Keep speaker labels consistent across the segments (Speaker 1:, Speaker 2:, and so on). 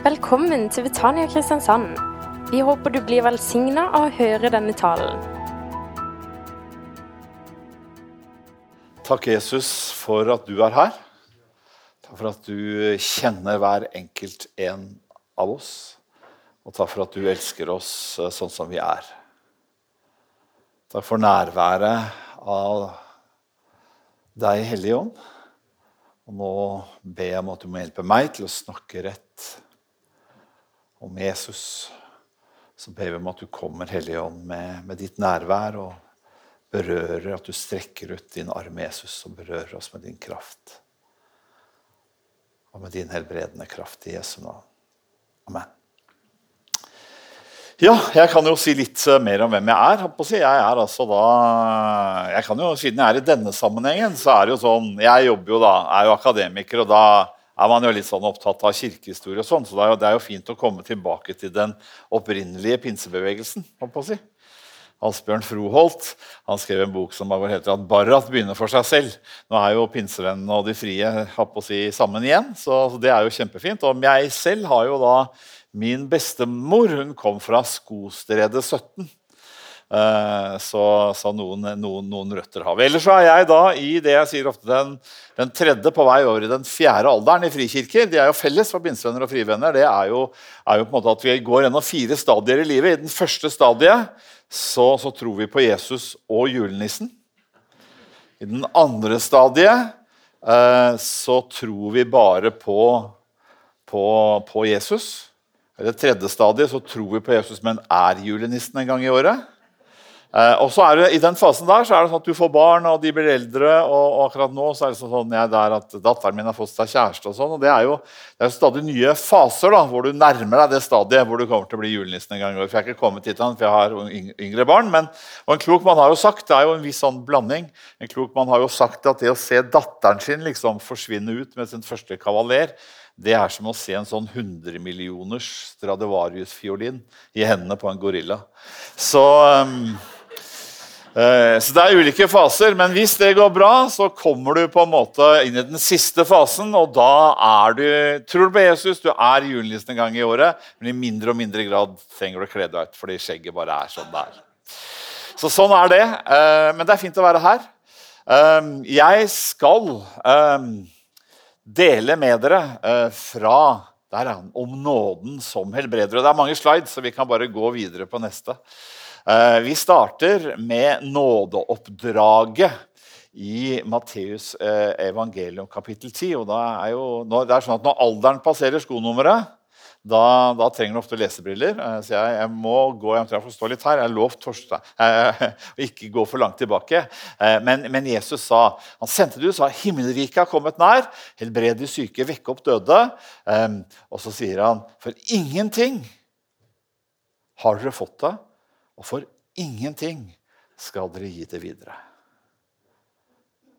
Speaker 1: Velkommen til Betania Kristiansand. Vi håper du blir velsigna av å høre denne talen.
Speaker 2: Takk, Jesus, for at du er her. Takk for at du kjenner hver enkelt en av oss. Og takk for at du elsker oss eh, sånn som vi er. Takk for nærværet av deg, Hellige Ånd. Og nå ber jeg om at du må hjelpe meg til å snakke rett om Jesus. Så ber vi om at du kommer, Hellige Ånd, med, med ditt nærvær og berører, at du strekker ut din arm, Jesus, og berører oss med din kraft. Og med din helbredende kraft i Jesu navn. Amen. Ja, jeg kan jo si litt eh, mer om hvem jeg er. Jeg er altså da jeg kan jo, Siden jeg er i denne sammenhengen, så er det jo sånn Jeg jobber jo da, er jo akademiker, og da er man jo litt sånn opptatt av kirkehistorie og sånn, så det er, jo, det er jo fint å komme tilbake til den opprinnelige pinsebevegelsen. På å si. Asbjørn Froholt han skrev en bok som heter at Barrat begynner for seg selv. Nå er jo pinsevennene og de frie på å si, sammen igjen, så det er jo kjempefint. Og jeg selv har jo da Min bestemor hun kom fra Skostredet 17. Eh, så, så noen, noen, noen, røtter har vi. Ellers er jeg da i det jeg sier ofte den, den, tredje på vei over i den fjerde alderen i frikirker. De er jo felles for bindsvenner og frivenner. Det er jo, er jo, på en måte at vi går gjennom fire stadier i livet. I den første stadiet så, så tror vi på Jesus og julenissen. I den andre stadiet eh, så tror vi bare på, på, på Jesus. I det tredje stadiet så tror vi på Jesus, men er julenissen en gang i året? Eh, og så er det, I den fasen der så er det sånn at du får barn, og de blir eldre. Og, og akkurat nå så er det sånn jeg der at datteren min har fått seg kjæreste. og sånn, og Det er jo det er stadig nye faser da, hvor du nærmer deg det stadiet hvor du kommer til å bli julenissen en gang. i år. For Jeg har ikke kommet hit, for jeg har yngre barn. Men og en klok mann har jo sagt, det er jo en viss sånn blanding, en klok mann har jo sagt at det å se datteren sin liksom forsvinne ut med sin første kavaler, det er som å se en sånn 100 millioners Stradivarius-fiolin i hendene på en gorilla. Så... Um, så Det er ulike faser, men hvis det går bra, så kommer du på en måte inn i den siste fasen. Og da er du tror du på Jesus, du er julenissen en gang i året, men i mindre og mindre grad trenger du å kle deg ut fordi skjegget bare er sånn det er. Så sånn er det. Eh, men det er fint å være her. Eh, jeg skal dele med dere fra der er han, om nåden som helbreder. Og det er mange slides, så vi kan bare gå videre på neste. Eh, vi starter med nådeoppdraget i Matteus eh, evangelium kapittel 10. og er jo, det er sånn at Når alderen passerer skonummeret, da, da, trenger du ofte lesebriller. Eh, så jeg, jeg må gå jeg tror jeg får stå litt her. Jeg lovt å ikke gå for langt tilbake. Men, men, Jesus sa han sendte det ut, sa himmelriket har kommet nær. Helbred de syke, vekke opp døde. Og så sier han, for ingenting har dere fått det og for ingenting skal dere gi det videre.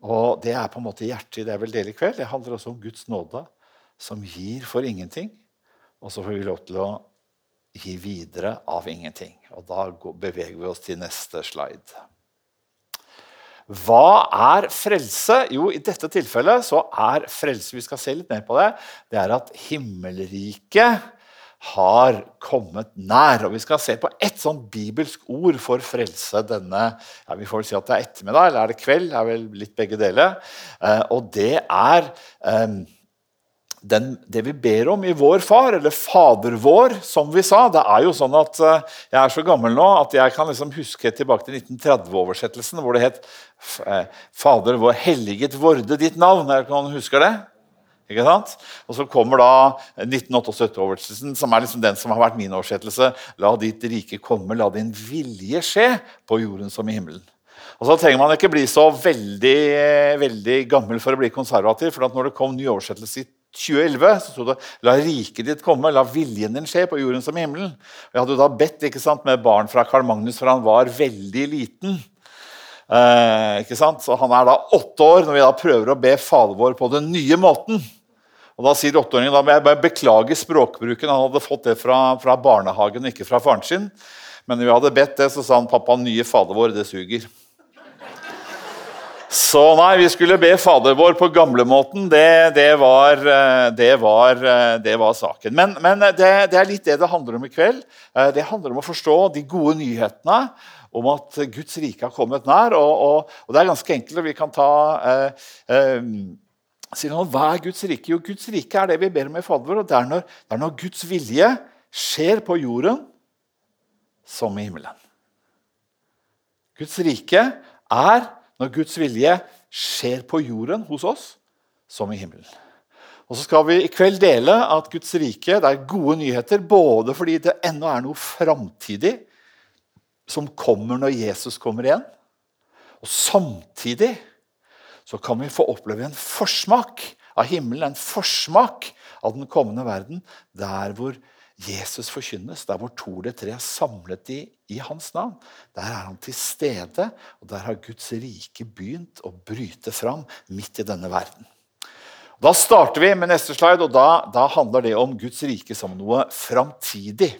Speaker 2: Og Det er på en måte hjertet i det jeg vil dele i kveld. Det handler også om Guds nåde, som gir for ingenting. Og så får vi lov til å gi videre av ingenting. Og Da beveger vi oss til neste slide. Hva er frelse? Jo, i dette tilfellet så er frelse Vi skal se litt mer på det. Det er at himmelriket har kommet nær. Og Vi skal se på ett sånn bibelsk ord for frelse denne ja, Vi får vel si at det er ettermiddag, eller er det kveld? Det er vel litt begge deler. Eh, og det er eh, den, det vi ber om i Vår Far, eller Fader vår, som vi sa. Det er jo sånn at eh, Jeg er så gammel nå at jeg kan liksom huske tilbake til 1930-oversettelsen, hvor det het eh, Fader vår, helliget vorde ditt navn. Er det noen husker det? Ikke sant? Og så kommer da 1978-oversettelsen, som er liksom den som har vært min oversettelse. La ditt rike komme, la din vilje skje på jorden som i himmelen. Og så trenger man ikke bli så veldig, veldig gammel for å bli konservativ. for når det kom ny oversettelse i 2011 så sto det 'La riket ditt komme, la viljen din skje på jorden som i himmelen'. Og jeg hadde da bedt ikke sant, med barn fra Carl Magnus, for han var veldig liten. Eh, ikke sant? Så Han er da åtte år når vi da prøver å be Fader vår på den nye måten. Og Da sier åtteåringen da må jeg bare beklage språkbruken. Han hadde fått det fra, fra barnehagen, ikke fra faren sin. Men når vi hadde bedt det, så sa han pappa nye fader vår, det suger. Så nei, vi skulle be Fader vår på gamlemåten. Det, det, var, eh, det, eh, det var saken. Men, men det, det, er litt det det handler om i kveld. Eh, det handler om å forstå de gode nyhetene om at Guds rike har kommet nær. Og, og, og det er ganske enkelt. Vi kan ta eh, eh, si han, Hva er Guds rike? Jo, Guds rike er det vi ber om i Fader vår. og det er, når, det er når Guds vilje skjer på jorden som i himmelen. Guds rike er når Guds vilje skjer på jorden hos oss som i himmelen. Og så skal vi i kveld dele at Guds rike det er gode nyheter, både fordi det ennå er noe framtidig som kommer når Jesus kommer igjen, og samtidig så kan vi få oppleve en forsmak av himmelen, en forsmak av den kommende verden, der hvor Jesus forkynnes, der hvor to eller tre er samlet i, i, hans navn, der er han til stede, og der har Guds rike begynt å bryte fram midt i denne verden. Da starter vi med neste slide, og da, da handler det om Guds rike som noe framtidig.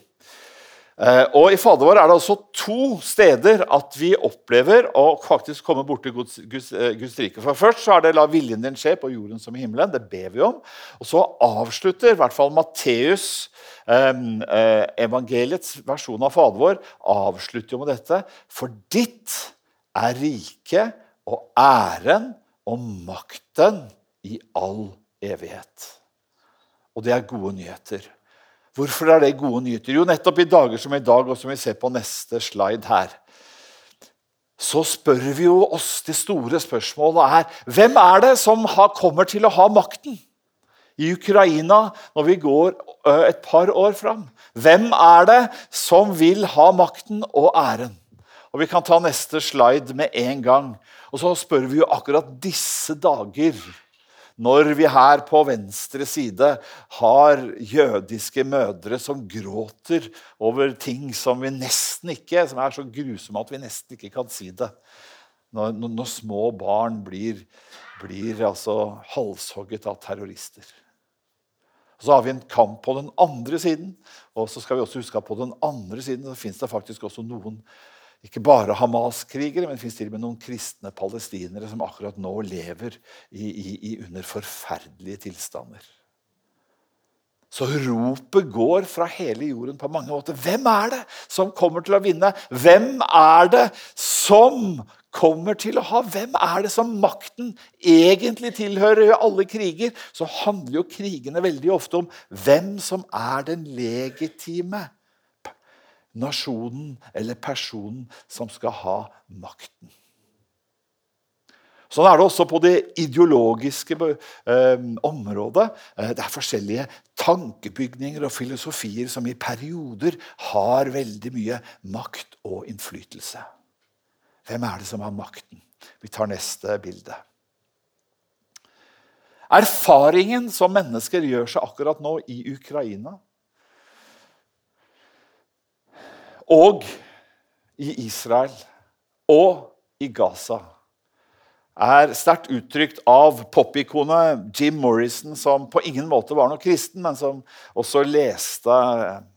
Speaker 2: Eh, og I Fader vår er det altså to steder at vi opplever å faktisk komme borti Guds, Guds, eh, Guds, rike. For Først så er det 'la viljen din skje på jorden som i himmelen'. Det ber vi om. Og så avslutter i hvert fall Matteus Ehm, eh, evangeliets versjon av Fader vår avslutter jo med dette. For ditt er riket og æren og makten i all evighet. Og det er gode nyheter. Hvorfor er det gode nyheter? Jo, nettopp i dager som i dag, og som vi ser på neste slide her, så spør vi jo oss det store spørsmålet er hvem er det som har, kommer til å ha makten? i Ukraina når vi går et par år fram. Hvem er det som vil ha makten og æren? Og Vi kan ta neste slide med en gang. Og så spør vi jo akkurat disse dager når vi her på venstre side har jødiske mødre som gråter over ting som vi nesten ikke som er så grusomme at vi nesten ikke kan si det. Når, når små barn blir, blir altså halshogget av terrorister. Så har vi en kamp på den andre siden. Og så skal vi også huske at på den andre siden så fins det faktisk også noen ikke bare Hamas-krigere, men det fins til og med noen kristne palestinere som akkurat nå lever i, i, i under forferdelige tilstander. Så ropet går fra hele jorden på mange måter. Hvem er det som kommer til å vinne? Hvem er det som kommer til å ha Hvem er det som makten egentlig tilhører? I alle kriger så handler jo krigene veldig ofte om hvem som er den legitime nasjonen eller personen som skal ha makten. Sånn er det også på det ideologiske eh, området. Eh, det er forskjellige tankebygninger og filosofier som i perioder har veldig mye makt og innflytelse. Hvem er det som har makten? Vi tar neste bilde. Erfaringen som mennesker gjør seg akkurat nå i Ukraina og i Israel og i Gaza, er sterkt uttrykt av popikonet Jim Morrison, som på ingen måte var noe kristen, men som også leste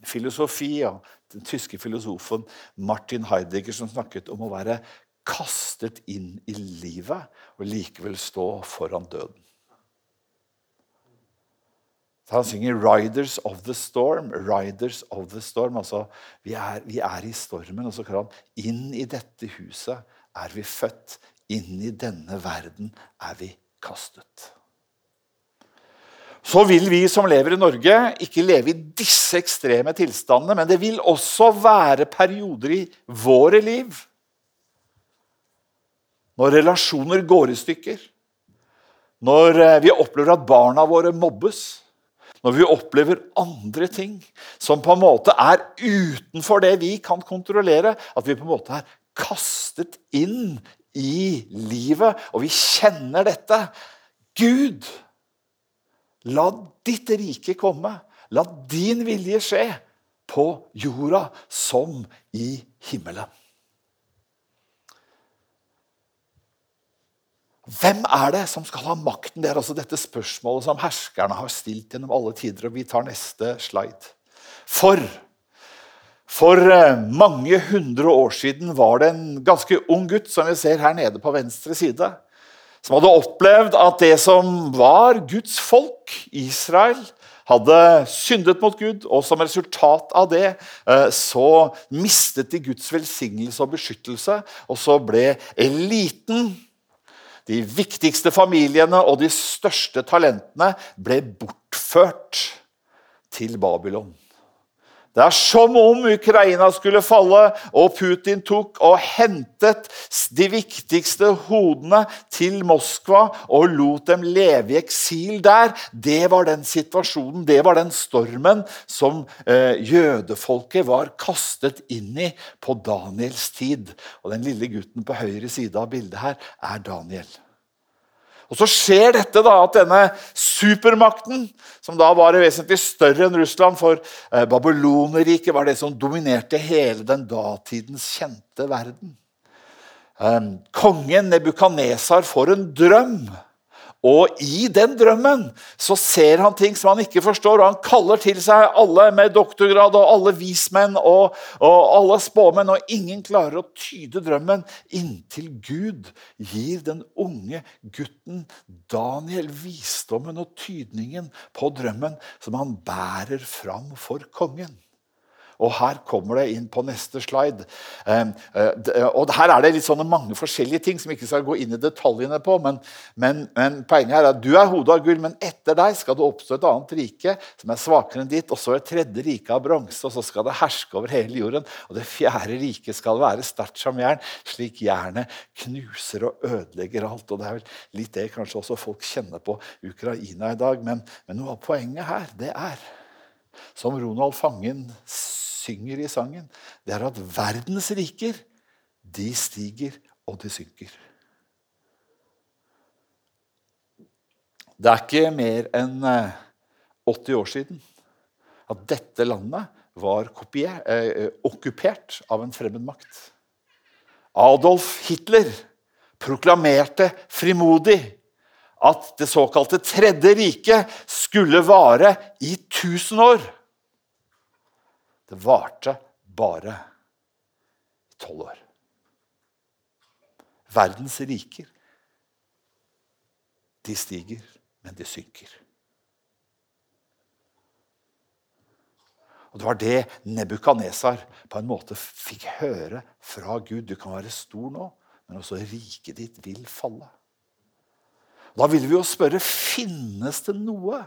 Speaker 2: filosofi og den tyske filosofen Martin Heidegger som snakket om å være kastet inn i livet og likevel stå foran døden. Så han synger 'Riders of the Storm'. Riders of the storm, altså vi er, vi er i stormen. Og så kan han inn i dette huset er vi født. Inn i denne verden er vi kastet så vil vi som lever i Norge, ikke leve i disse ekstreme tilstandene, men det vil også være perioder i våre liv når relasjoner går i stykker, når eh, vi opplever at barna våre mobbes, når vi opplever andre ting som på en måte er utenfor det vi kan kontrollere, at vi på en måte er kastet inn i livet, og vi kjenner dette. Gud La ditt rike komme. La din vilje skje på jorda som i himmelen. Hvem er det som skal ha makten? Det er altså dette spørsmålet som herskerne har stilt gjennom alle tider. og Vi tar neste slide. For, for eh, mange hundre år siden var det en ganske ung gutt som vi ser her nede på venstre side, som hadde opplevd at det som var Guds folk, Israel, hadde syndet mot Gud, og som resultat av det eh, så mistet de Guds velsignelse og beskyttelse. Og så ble eliten, de viktigste familiene og de største talentene ble bortført til Babylon. Det er som om Ukraina skulle falle, og Putin tok og hentet de viktigste hodene til Moskva og lot dem leve i eksil der. Det var den situasjonen, det var den stormen som eh, jødefolket var kastet inn i på Daniels tid. Og Den lille gutten på høyre side av bildet her er Daniel. Og Så skjer dette da at denne supermakten, som da var vesentlig større enn Russland For eh, Babylonerriket var det som dominerte hele den datidens kjente verden. Eh, kongen Nebukanesar får en drøm og i den drømmen så ser han ting som han ikke forstår, og han kaller til seg alle med doktorgrad og alle vismenn og, og alle spåmenn, og ingen klarer å tyde drømmen inntil Gud gir den unge gutten Daniel visdommen og tydningen på drømmen som han bærer fram for kongen. Og her kommer det inn på neste slide. Ehm, eh, og Her er det litt sånne mange forskjellige ting som vi ikke skal gå inn i detaljene på. Men, men, men poenget er at du er hodet av gull, men etter deg skal det oppstå et annet rike som er svakere enn ditt. Og så et tredje rike av bronse, og så skal det herske over hele jorden. Og det fjerde riket skal være sterkt som jern, slik jernet knuser og ødelegger alt. Og det er vel litt det kanskje også folk kjenner på Ukraina i dag. Men, men noe av poenget her, det er som Ronald Fangen synger i sangen, det er at verdens riker, de stiger og de synker. Det er ikke mer enn 80 eh, år siden at dette landet var kopier, eh, okkupert av en fremmed makt. Adolf Hitler proklamerte frimodig at det såkalte Tredje riket skulle vare i 1000 år. Det varte bare i tolv år. Verdens riker, de stiger, men de synker. Og Det var det Nebukadnesar på en måte fikk høre fra Gud. Du kan være stor nå, men også riket ditt vil falle. Da vil vi jo spørre finnes det noe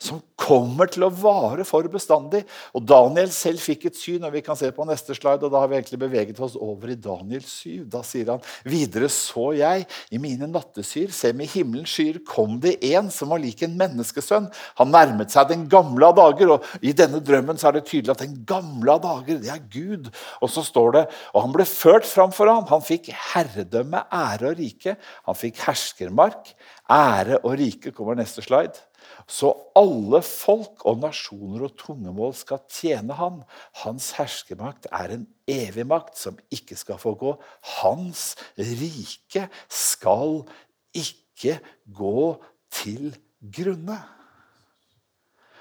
Speaker 2: som kommer til å vare for bestandig. Og Daniel selv fikk et syn, og vi kan se på neste slide, og da har vi egentlig beveget oss over i Daniel 7. Da sier han videre så jeg i mine nattesyr, se med himmelens skyer kom det en som var lik en menneskesønn. Han nærmet seg den gamle av dager, og i denne drømmen så er det tydelig at den gamle av dager, det er Gud. Og så står det, og han ble ført fram for ham. Han fikk herredømme, ære og rike. Han fikk herskermark. Ære og rike kommer neste slide. Så alle folk og nasjoner og tungemål skal tjene han. Hans herskermakt er en evig makt som ikke skal få gå. Hans rike skal ikke gå til grunne.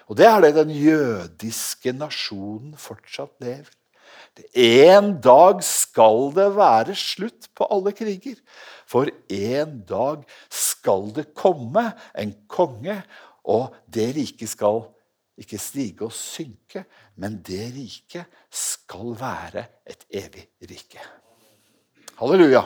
Speaker 2: Og det er det den jødiske nasjonen fortsatt lever. En dag skal det være slutt på alle kriger. For en dag skal det komme en konge og det riket skal ikke stige og synke, men det riket skal være et evig rike. Halleluja.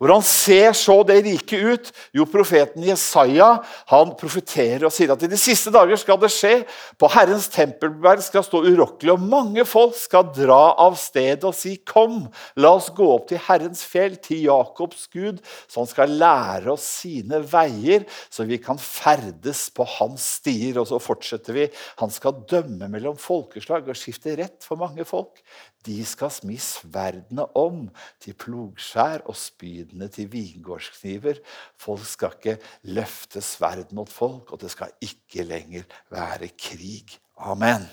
Speaker 2: Hvordan ser så det riket ut? Jo, profeten Jesaja han profeterer og sier at i de siste dager skal det skje. På Herrens tempelberg skal stå urokkelig, og mange folk skal dra av sted og si, Kom, la oss gå opp til Herrens fjell, til Jakobs Gud, så han skal lære oss sine veier, så vi kan ferdes på hans stier. Og så fortsetter vi. Han skal dømme mellom folkeslag og skifte rett for mange folk. De skal smi sverdene om til plogskjær og spydene til vingårdskniver. Folk skal ikke løfte sverd mot folk, og det skal ikke lenger være krig. Amen.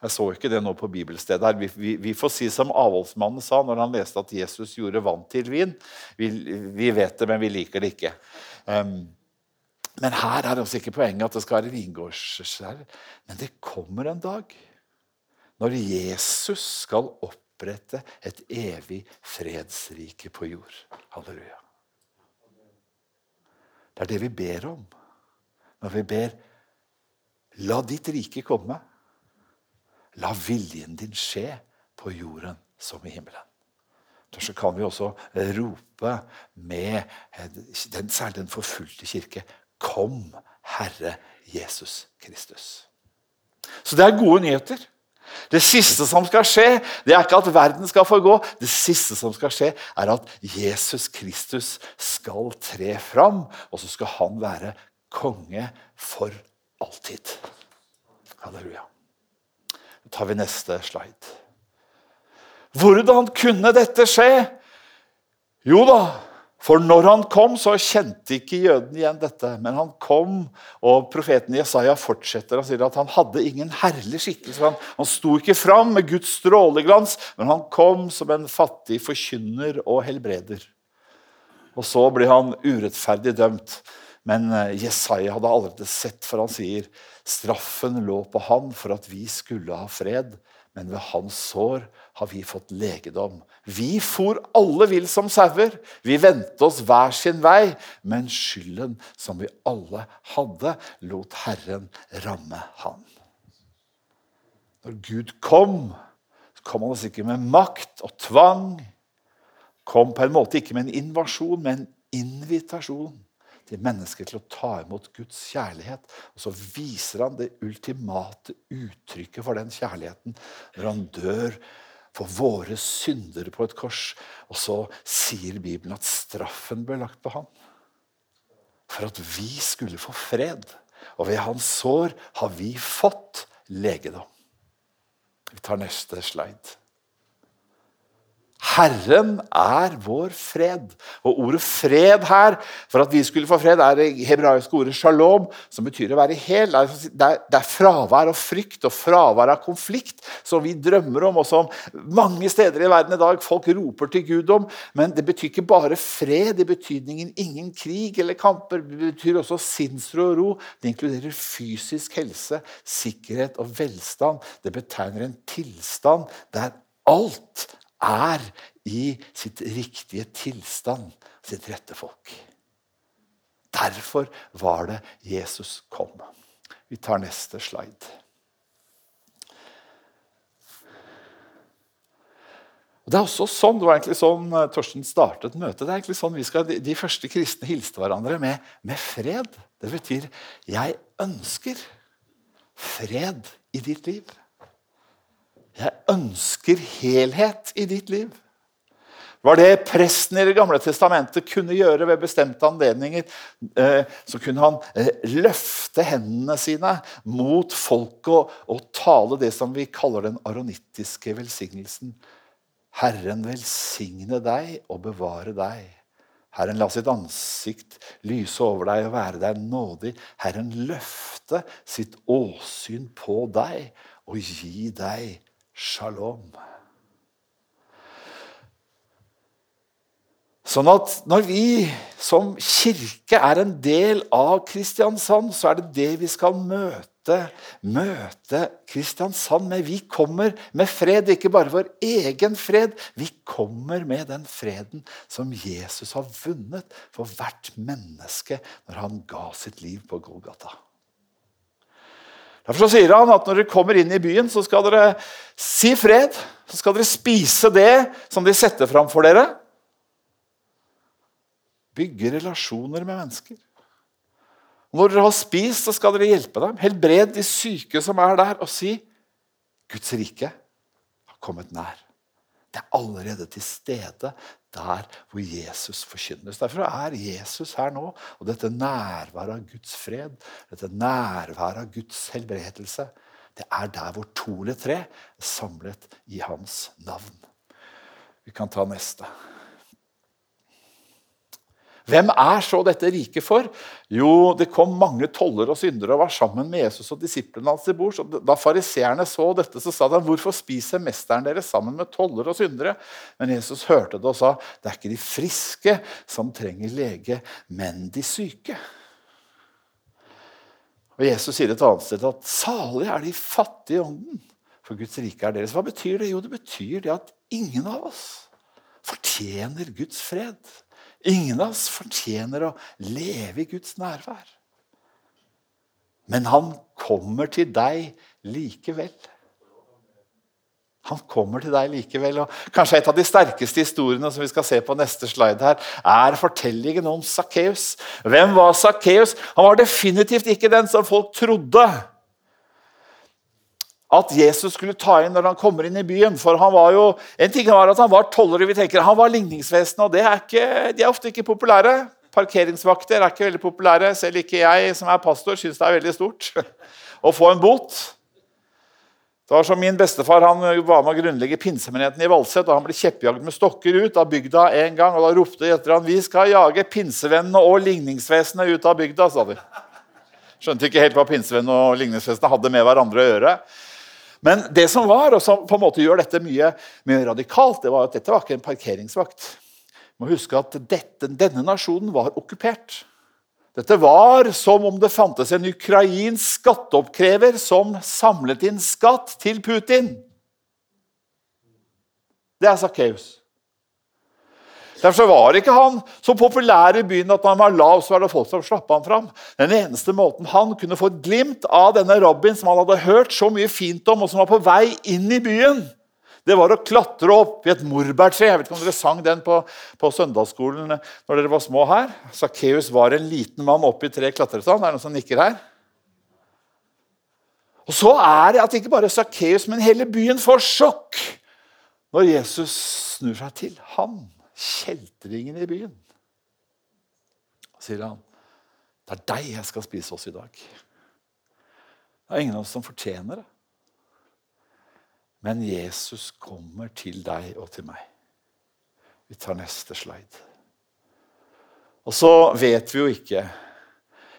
Speaker 2: Jeg så ikke det nå på bibelstedet. her. Vi, vi, vi får si som avholdsmannen sa når han leste at Jesus gjorde vann til vin. Vi, vi vet det, men vi liker det ikke. Um, men her er også ikke poenget at det skal være vingårdsskjær. Men det kommer en dag når Jesus skal opprette et evig fredsrike på jord. Halleluja. Det er det vi ber om når vi ber La ditt rike komme. La viljen din skje på jorden som i himmelen. Så kan vi også rope med den, særlig den forfulgte kirke Kom, Herre Jesus Kristus. Så det er gode nyheter. Det siste som skal skje, det er ikke at verden skal forgå. Det siste som skal skje, er at Jesus Kristus skal tre fram, og så skal han være konge for alltid. Halleluja. Da tar vi neste slide. Hvordan kunne dette skje? Jo da, for når han kom, så kjente ikke jødene igjen dette. Men han kom, og profeten Jesaja fortsetter og sier at han hadde ingen herlig skikkelse. Han, han sto ikke fram med Guds stråleglans, men han kom som en fattig forkynner og helbreder. Og så blir han urettferdig dømt. Men eh, Jesaja hadde allerede sett, for han sier straffen lå på han for at vi skulle ha fred men ved hans sår har vi fått legedom. Vi for alle vill som sauer. Vi vendte oss hver sin vei, men skylden som vi alle hadde, lot Herren ramme han. Når Gud kom, så kom han oss ikke med makt og tvang. Kom på en måte ikke med en invasjon, men en invitasjon til mennesker til å ta imot Guds kjærlighet. Og så viser han det ultimate uttrykket for den kjærligheten når han dør for våre syndere på et kors. Og så sier Bibelen at straffen ble lagt på ham for at vi skulle få fred. Og ved hans sår har vi fått legedom. Vi tar neste slide. Herren er vår fred. Og ordet fred her, for at vi skulle få fred, er det hebraiske ordet shalom, som betyr å være hel. Det er, fravær av frykt og fravær av konflikt som vi drømmer om, og som mange steder i verden i dag folk roper til Gud om. Men det betyr ikke bare fred i betydningen ingen krig eller kamper. Det betyr også sinnsro og ro. Det inkluderer fysisk helse, sikkerhet og velstand. Det betegner en tilstand der alt er i sitt riktige tilstand, sitt rette folk. Derfor var det Jesus kom. Vi tar neste slide. Det er også sånn, det var egentlig sånn eh, Torsten startet møtet. det er egentlig sånn vi skal, de første kristne hilste hverandre med, med fred. Det betyr 'jeg ønsker fred i ditt liv'. Jeg ønsker helhet i ditt liv. Var det presten i Det gamle testamentet kunne gjøre ved bestemte anledninger, eh, så kunne han eh, løfte hendene sine mot folket og, tale det som vi kaller den aronittiske velsignelsen. Herren velsigne deg og bevare deg. Herren la sitt ansikt lyse over deg og være deg nådig. Herren løfte sitt åsyn på deg og gi deg shalom. Sånn at når vi som kirke er en del av Kristiansand, så er det det vi skal møte, møte Kristiansand med. Vi kommer med fred, ikke bare vår egen fred. Vi kommer med den freden som Jesus har vunnet for hvert menneske når han ga sitt liv på Golgata. Derfor sier han at når dere kommer inn i byen, så skal dere si fred. Så skal dere spise det som de setter fram for dere. Bygge relasjoner med mennesker. Når dere har spist, så skal dere hjelpe dem. Helbred de syke som er der, og si Guds rike har kommet nær. Det er allerede til stede der hvor Jesus forkynnes. Derfor er Jesus her nå. Og dette nærværet av Guds fred, dette nærværet av Guds helbredelse, det er der hvor to eller tre er samlet i hans navn. Vi kan ta neste. Hvem er så dette riket for? Jo, det kom mange toller og syndere og var sammen med Jesus og disiplene hans til bords. Da fariseerne så dette, så sa de, 'Hvorfor spiser mesteren deres sammen med toller og syndere?' Men Jesus hørte det og sa, 'Det er ikke de friske som trenger lege, men de syke'. Og Jesus sier et annet sted at 'salig er de fattige i ånden', for Guds rike er deres. Hva betyr det? Jo, det betyr det at ingen av oss fortjener Guds fred. Ingen av oss fortjener å leve i Guds nærvær. Men han kommer til deg likevel. Han kommer til deg likevel. og Kanskje et av de sterkeste historiene som vi skal se på neste slide her, er fortellingen om Sakkeus. Hvem var Sakkeus? Han var definitivt ikke den som folk trodde at Jesus skulle ta inn når han kommer inn i byen. For han var jo, En ting var at han var toller, vi tenker, han var ligningsvesen, og er ikke, de er ofte ikke populære. Parkeringsvakter er ikke veldig populære. Selv ikke jeg som er pastor, syns det er veldig stort å få en bot. Det var som Min bestefar han var med å grunnlegge pinsemenigheten i Valset. og Han ble kjeppjagd med stokker ut av bygda en gang. og Da ropte de etter han, vi skal jage pinsevennene og ligningsvesenet ut av bygda. sa de. Skjønte ikke helt hva pinsevennene og ligningsvesenet hadde med hverandre å gjøre. Men det som var, og som på en måte gjør dette mye, mye radikalt, det var at dette var ikke en parkeringsvakt. Man må huske at dette, Denne nasjonen var okkupert. Dette var som om det fantes en ukrainsk skatteoppkrever som samlet inn skatt til Putin. Det er Sakkeus. Derfor var ikke han så populær i byen at når han var lav, så var det folk som slapp han fram. Den eneste måten han kunne få et glimt av denne rabbien som han hadde hørt så mye fint om, og som var på vei inn i byen, det var å klatre opp i et morbærtre. Jeg vet ikke om dere sang den på, på søndagsskolen når dere var små her. Sakkeus var en liten mann oppi tre klatrestand. Er det noen som nikker her? Og så er det at ikke bare Sakkeus, men hele byen får sjokk når Jesus snur seg til han, kjeltringen i byen. Og sier han, 'Det er deg jeg skal spise oss i dag.' Det er ingen av oss som fortjener det. Men Jesus kommer til deg og til meg. Vi tar neste slide. Og så vet vi jo ikke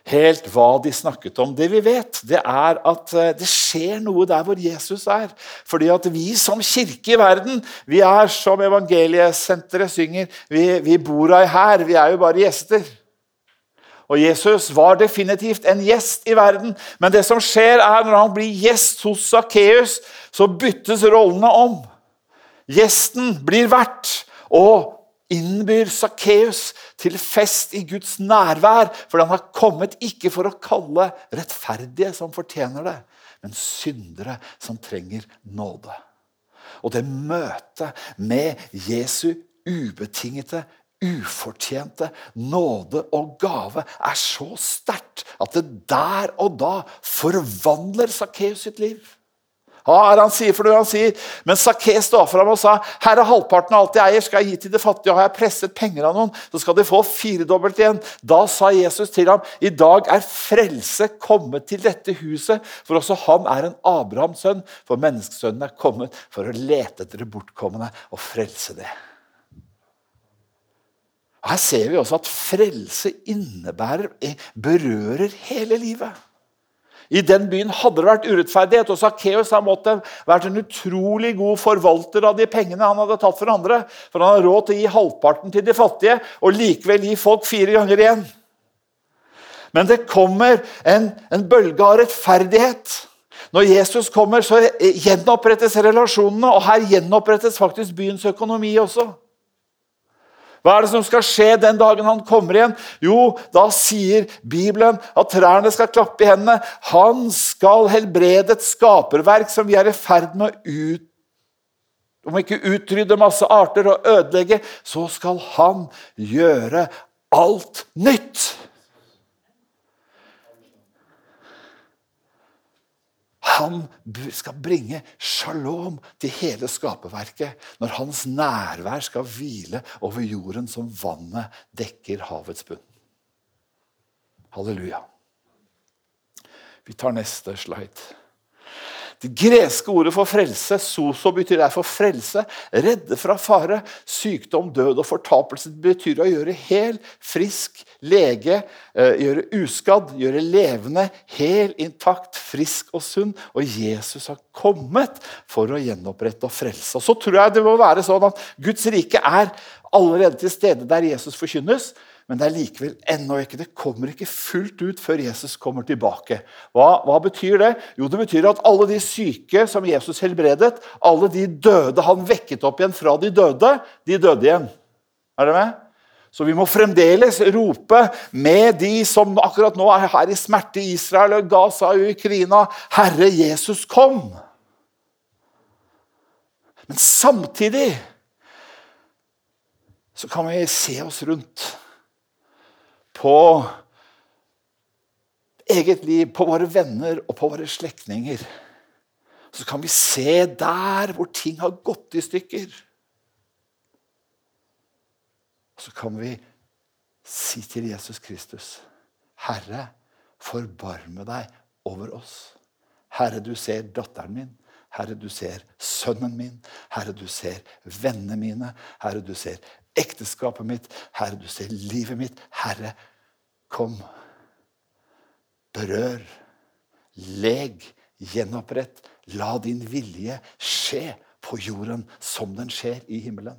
Speaker 2: helt hva de snakket om. Det vi vet, det er at eh, det skjer noe der hvor Jesus er. Fordi at vi som kirke i verden, vi er som evangeliesenteret synger, vi, vi bor her. Vi er jo bare gjester. Og Jesus var definitivt en gjest i verden, men det som skjer er når han blir gjest hos Sakkeus, så byttes rollene om. Gjesten blir vert og innbyr Sakkeus til fest i Guds nærvær, for han har kommet ikke for å kalle rettferdige som fortjener det, men syndere som trenger nåde. Og det møtet med Jesu ubetingete ufortjente nåde og gave er så sterkt at det der og da forvandler Sakkeus sitt liv. Hva er han sier for noe? Han sier, Men Sakkeus står fram og sa her er halvparten av alt jeg eier, skal jeg gi til de fattige. Har jeg presset penger av noen, så skal de få firedobbelt igjen. Da sa Jesus til ham i dag er frelse kommet til dette huset, for også han er en Abrahams sønn. For menneskesønnen er kommet for å lete etter det bortkomne og frelse det. Her ser vi også at frelse innebærer, eh, berører hele livet. I den byen hadde det vært urettferdighet, og Sakkeus måtte vært en utrolig god forvalter av de pengene han hadde tatt for andre. For han hadde råd til å gi halvparten til de fattige, og likevel gi folk fire ganger igjen. Men det kommer en, en bølge av rettferdighet. Når Jesus kommer, så gjenopprettes relasjonene, og her gjenopprettes faktisk byens økonomi også. Hva er det som skal skje den dagen han kommer igjen? Jo, da sier Bibelen at trærne skal klappe i hendene. Han skal helbrede et skaperverk som vi er i ferd med å ut om ikke utrydde masse arter og ødelegge, så skal han gjøre alt nytt. Han skal bringe shalom til hele skaperverket når hans nærvær skal hvile over jorden som vannet dekker havets bunn. Halleluja. Vi tar neste slide. Det greske ordet for frelse, soso, betyr derfor frelse. Redde fra fare. Sykdom, død og fortapelse betyr å gjøre hel, frisk, lege, eh, gjøre uskadd, gjøre levende, hel, intakt, frisk og sunn. Og Jesus har kommet for å gjenopprette og frelse. Og Så tror jeg det må være sånn at Guds rike er allerede til stede der Jesus forkynnes. Men det er likevel ennå ikke. Det kommer ikke fullt ut før Jesus kommer tilbake. Hva, hva, betyr det? Jo, det betyr at alle de syke som Jesus helbredet, alle de døde han vekket opp igjen fra de døde, de døde igjen. Er dere med? Så vi må fremdeles rope med de som akkurat nå er her i smerte i Israel og Gaza og Ukraina. Herre Jesus, kom! Men samtidig så kan vi se oss rundt på eget liv, på våre venner og på våre slektninger. Så kan vi se der hvor ting har gått i stykker. Så kan vi si til Jesus Kristus, Herre, forbarme deg over oss. Herre, du ser datteren min. Herre, du ser sønnen min. Herre, du ser vennene mine. Herre, du ser ekteskapet mitt. Herre, du ser livet mitt. Herre, kom. Berør. Leg. Gjenopprett. La din vilje skje på jorden som den skjer i himmelen.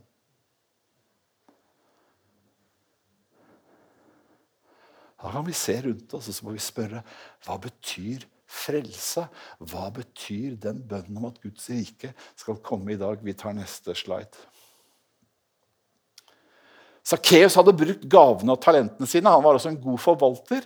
Speaker 2: Da kan vi se rundt oss og så må vi spørre hva betyr frelse? Hva betyr den bønnen om at Guds rike skal komme i dag? Vi tar neste slide. Sakkeus hadde brukt gavene og talentene sine. Han var også en god forvalter.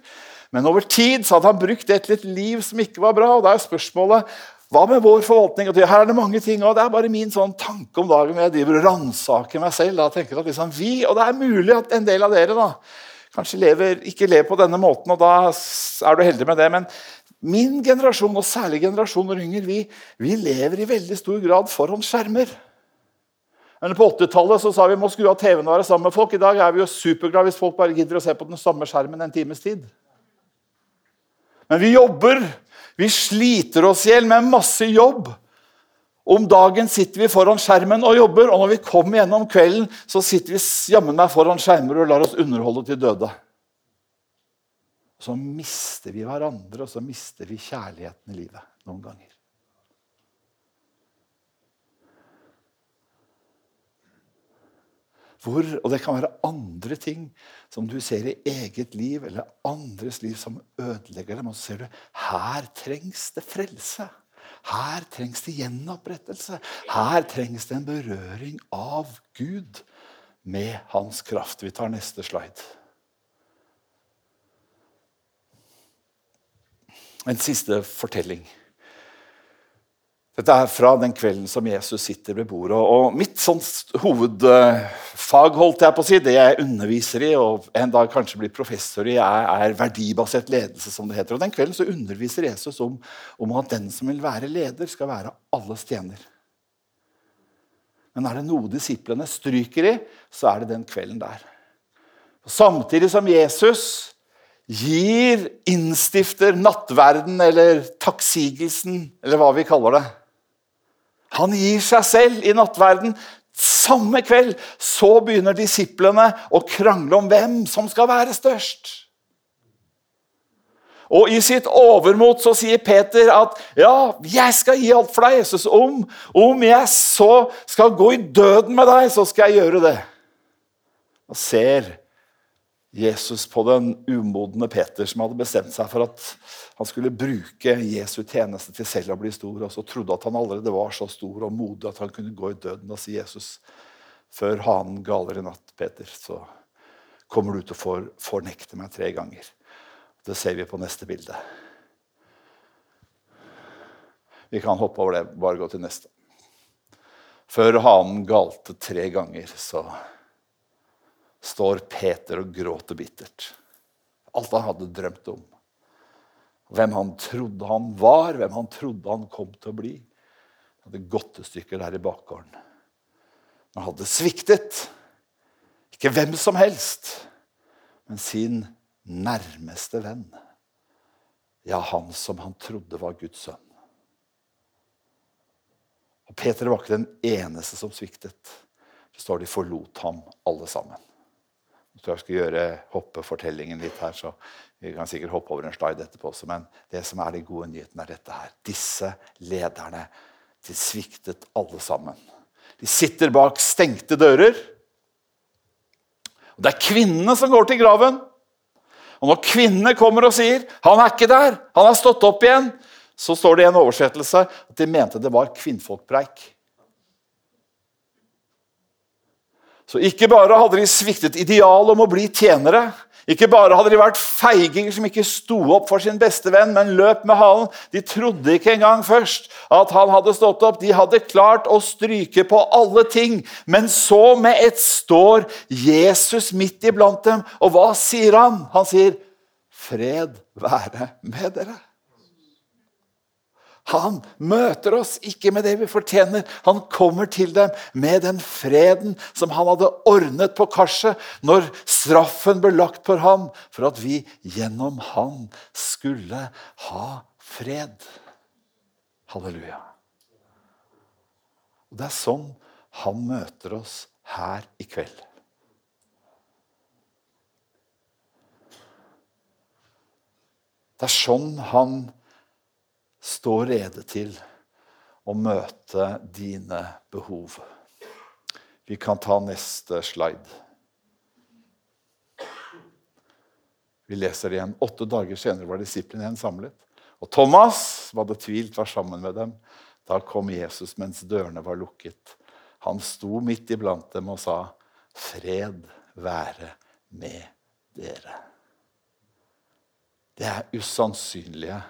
Speaker 2: Men over tid hadde han brukt det til et liv som ikke var bra. og da er spørsmålet, Hva med vår forvaltning? Her er det mange ting, og det er bare min sånn tanke om dagen. når Jeg driver og ransaker meg selv. Da, tenker at liksom vi, Og det er mulig at en del av dere da, kanskje lever, ikke lever på denne måten, og da er du heldig med det. Men min generasjon, og særlig generasjoner yngre, vi, vi lever i veldig stor grad foran skjermer. Men På 80-tallet sa vi må skru av TV-en og være sammen med folk. I dag er vi jo superglade hvis folk bare gidder å se på den samme skjermen en times tid. Men vi jobber. Vi sliter oss i hjel med masse jobb. Om dagen sitter vi foran skjermen og jobber, og når vi kommer gjennom kvelden, så sitter vi jammen meg foran skjermer og lar oss underholde til døde. Så mister vi hverandre, og så mister vi kjærligheten i livet noen ganger. Hvor, og det kan være andre ting som du ser i eget liv eller andres liv som ødelegger dem. Og så ser du her trengs det frelse. Her trengs det gjenopprettelse. Her trengs det en berøring av Gud med hans kraft. Vi tar neste slide. En siste fortelling. Dette er fra den kvelden som Jesus sitter ved bordet. og Mitt sånn hovedfag holdt jeg på å si, det jeg underviser i, og en dag kanskje blir professor i, er, er verdibasert ledelse. som det heter. Og Den kvelden så underviser Jesus om, om, at den som vil være leder, skal være alles tjener. Men er det noe disiplene stryker i, så er det den kvelden der. Og samtidig som Jesus gir, innstifter nattverden eller takksigelsen, eller hva vi kaller det han gir seg selv i nattverden. Samme kveld så begynner disiplene å krangle om hvem som skal være størst. Og I sitt overmot så sier Peter at ja, jeg skal gi alt for deg, Jesus. Om, om jeg så skal gå i døden med deg, så skal jeg gjøre det. Og ser Jesus på den umodne Peter som hadde bestemt seg for at han skulle bruke Jesu tjeneste til selv å bli stor, og så trodde at han allerede var så stor og modig at han kunne gå i døden og si Jesus, før hanen galer i natt, Peter, så kommer du til å fornekte meg tre ganger. Det ser vi på neste bilde. Vi kan hoppe over det. Bare gå til neste. Før hanen galte tre ganger, så står Peter og gråter bittert. Alt han hadde drømt om. Hvem han trodde han var, hvem han trodde han kom til å bli. Han hadde godtestykker der i bakgården. Han hadde sviktet. Ikke hvem som helst, men sin nærmeste venn. Ja, han som han trodde var Guds sønn. Og Peter var ikke den eneste som sviktet. Det står de forlot ham alle sammen. Tror jeg skal gjøre hoppe fortellingen litt her, så vi kan sikkert hoppe over en slide etterpå også. Men det som er den gode nyheten, er dette her. Disse lederne de sviktet alle sammen. De sitter bak stengte dører. Og Det er kvinnene som går til graven. Og når kvinnene kommer og sier 'Han er ikke der, han har stått opp igjen', så står det i en oversettelse at de mente det var kvinnfolkpreik. Så ikke bare hadde de sviktet idealet om å bli tjenere, ikke bare hadde de vært feiginger som ikke sto opp for sin beste venn, men løp med halen. De trodde ikke engang først at han hadde stått opp. De hadde klart å stryke på alle ting. Men så med ett står Jesus midt iblant dem. Og hva sier han? Han sier, 'Fred være med dere'. Han møter oss ikke med det vi fortjener. Han kommer til dem med den freden som han hadde ordnet på korset når straffen ble lagt på ham, for at vi gjennom han skulle ha fred. Halleluja. Og Det er sånn han møter oss her i kveld. Det er sånn han stå rede til å møte dine behov. Vi kan ta neste slide. Vi leser igjen. Åtte dager senere var disiplene igjen samlet. Og Thomas, som hadde tvilt, var sammen med dem. Da kom Jesus mens dørene var lukket. Han sto midt iblant dem og sa, 'Fred være med dere'. Det er usannsynlige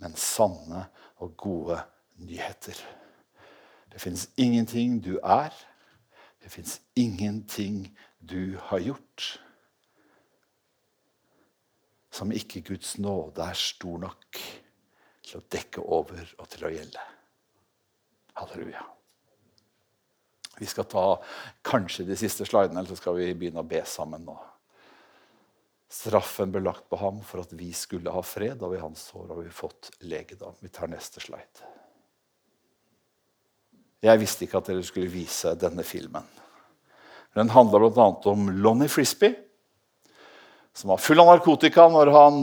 Speaker 2: men sanne og gode nyheter. Det fins ingenting du er. Det fins ingenting du har gjort som ikke Guds nåde er stor nok til å dekke over og til å gjelde. Halleluja. Vi skal ta kanskje de siste slidene, eller så skal vi begynne å be sammen nå. Straffen ble lagt på ham for at vi skulle ha fred, og i hans sår har vi fått legedom. Vi tar neste slide. Jeg visste ikke at dere skulle vise denne filmen. Den handler bl.a. om Lonnie Frisbee, som var full av narkotika når han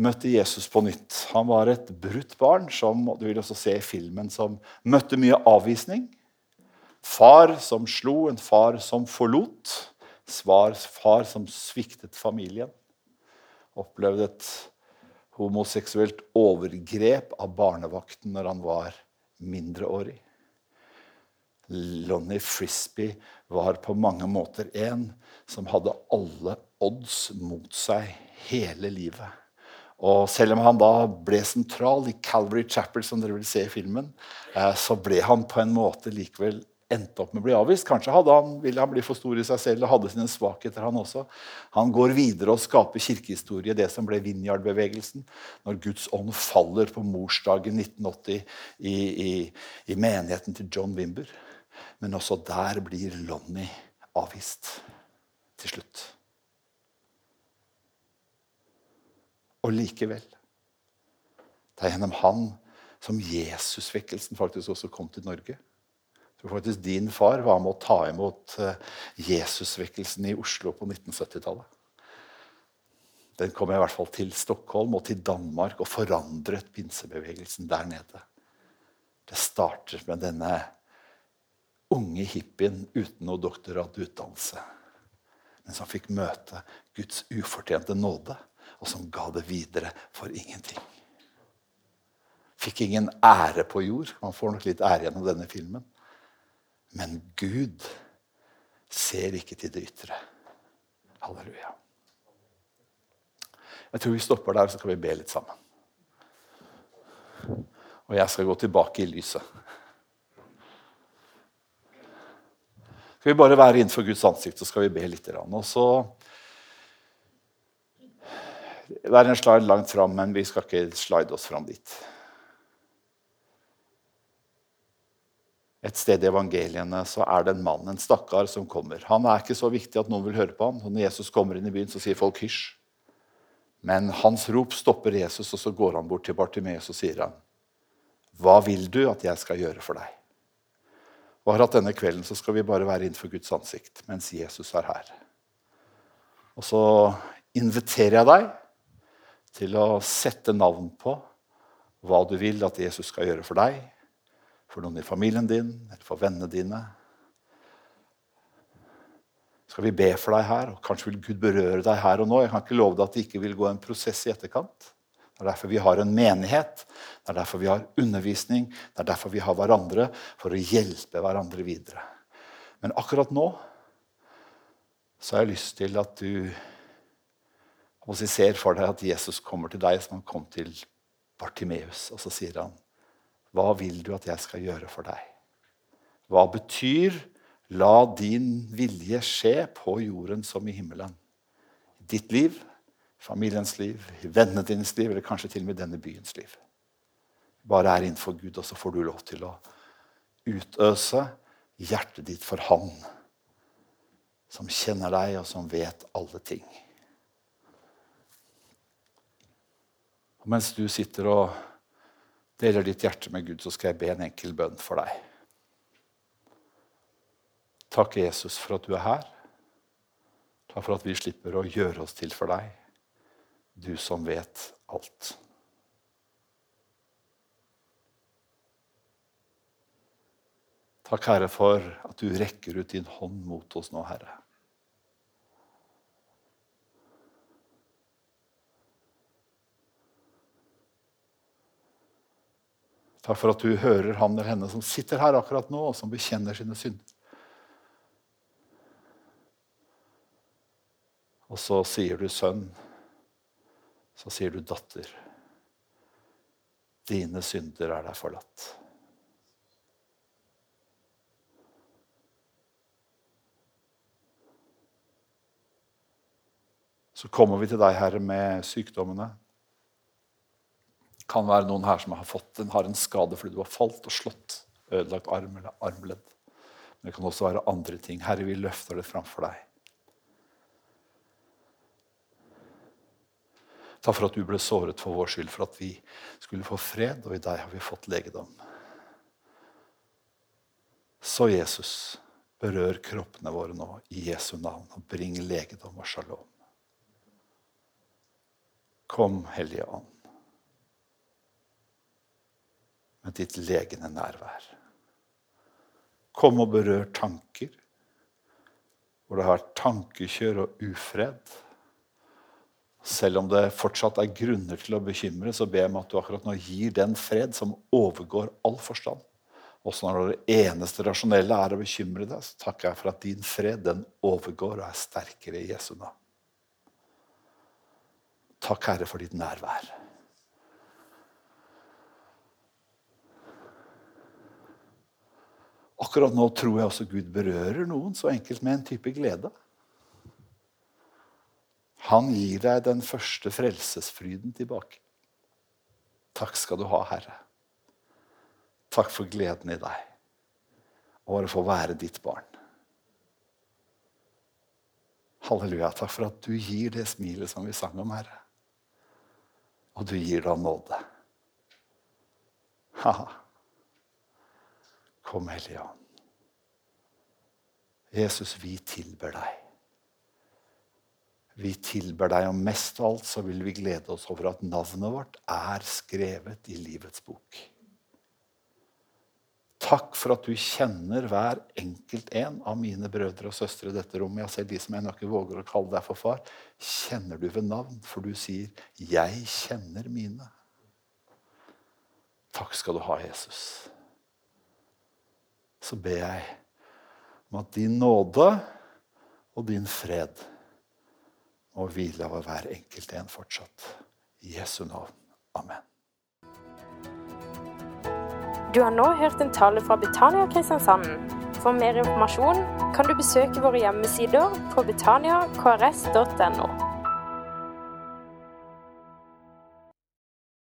Speaker 2: møtte Jesus på nytt. Han var et brutt barn som du vil også se i filmen, som møtte mye avvisning. Far som slo, en far som forlot svar far som sviktet familien. Opplevde et homoseksuelt overgrep av barnevakten når han var mindreårig. Lonnie Frisbee var på mange måter en som hadde alle odds mot seg hele livet. Og selv om han da ble sentral i Calvary Chapel, som dere vil se i filmen, eh, så ble han på en måte likevel endte opp med å bli avvist. Kanskje han, ville han bli for stor i seg selv og hadde sine svakheter, han også. Han går videre og skaper kirkehistorie, det som ble Vinjard-bevegelsen. Når Guds ånd faller på morsdagen 1980 i, i, i, menigheten til John Wimber. Men også der blir Lonnie avvist til slutt. Og likevel Det er gjennom han som Jesusvekkelsen faktisk også kom til Norge tror faktisk din far var med å ta imot eh, Jesusvekkelsen i Oslo på 1970-tallet. Den kom i hvert fall til Stockholm og til Danmark og forandret pinsebevegelsen der nede. Det starter med denne unge hippien uten noe doktorat utdannelse, Men som fikk møte Guds ufortjente nåde, og som ga det videre for ingenting. Fikk ingen ære på jord. Man får nok litt ære gjennom denne filmen. Men Gud ser ikke til det ytre. Halleluja. Jeg tror vi stopper der, så kan vi be litt sammen. Og jeg skal gå tilbake i lyset. Skal vi bare være innenfor Guds ansikt, så skal vi be litt. Og så Det er en slide langt fram, men vi skal ikke slide oss fram dit. Et sted i evangeliene så er det en mann, en stakkar, som kommer. Han er ikke så viktig at noen vil høre på ham. Når Jesus kommer inn i byen, så sier folk hysj. Men hans rop stopper Jesus, og så går han bort til Bartimeus og sier han, Hva vil du at jeg skal gjøre for deg? Og har hatt denne kvelden så skal vi bare være innenfor Guds ansikt mens Jesus er her. Og så inviterer jeg deg til å sette navn på hva du vil at Jesus skal gjøre for deg for noen i familien din eller for vennene dine. Skal vi be for deg her, og kanskje vil Gud berøre deg her og nå. Jeg kan ikke love deg at det ikke vil gå en prosess i etterkant. Det er derfor vi har en menighet, det er derfor vi har undervisning, det er derfor vi har hverandre, for å hjelpe hverandre videre. Men akkurat nå så har jeg lyst til at du og så ser for deg at Jesus kommer til deg som han kom til Bartimeus. Og så sier han, 'Hva vil du at jeg skal gjøre for deg?' Hva betyr 'la din vilje skje på jorden som i himmelen'? Ditt liv, familiens liv, vennene dines liv, eller kanskje til og med denne byens liv. Bare er innenfor Gud, og så får du lov til å utøse hjertet ditt for Han som kjenner deg, og som vet alle ting. Og mens du sitter og deler ditt hjerte med Gud, så skal jeg be en enkel bønn for deg. Takk, Jesus, for at du er her. Takk for at vi slipper å gjøre oss til for deg, du som vet alt. Takk, Herre, for at du rekker ut din hånd mot oss nå, Herre. Takk for at du hører han eller henne som sitter her akkurat nå, og som bekjenner sine synder. Og så sier du sønn, så sier du datter. Dine synder er deg forlatt. Så kommer vi til deg, Herre, med sykdommene kan være noen her som har, fått, har en skade fordi du har falt og slått. Ødelagt arm eller armledd. Men det kan også være andre ting. Herre, vi løfter det framfor deg. Takk for at du ble såret for vår skyld, for at vi skulle få fred, og i deg har vi fått legedom. Så Jesus, berør kroppene våre nå i Jesu navn, og bring legedom og shalom. Kom, Hellige Ånd med ditt legende nærvær. Kom og berør tanker hvor det har vært tankekjør og ufred. Selv om det fortsatt er grunner til å bekymre, så ber jeg om at du akkurat nå gir den fred som overgår all forstand. Også når det eneste rasjonelle er å bekymre deg, så takker jeg for at din fred den overgår og er sterkere i Jesu navn. Takk, Herre, for ditt nærvær. Akkurat nå tror jeg også Gud berører noen så enkelt med en type glede. Han gir deg den første frelsesfryden tilbake. Takk skal du ha, Herre. Takk for gleden i deg og å få være ditt barn. Halleluja. Takk for at du gir det smilet som vi sang om, Herre. Og du gir da nåde. Ha-ha. Kom, Hellige Ånd. Jesus, vi tilber deg. Vi tilber deg, og mest av alt så vil vi glede oss over at navnet vårt er skrevet i livets bok. Takk for at du kjenner hver enkelt en av mine brødre og søstre i dette rommet. Jeg ser de som nok ikke våger å kalle deg for far. Kjenner du ved navn, for du sier 'Jeg kjenner mine'. Takk skal du ha, Jesus så ber jeg om at din nåde og din fred må hvile over hver enkelt en fortsatt. I Jesu navn. Amen.
Speaker 1: Du har nå hørt en tale fra Betania Kristiansand. For mer informasjon kan du besøke våre hjemmesider på betaniakrs.no.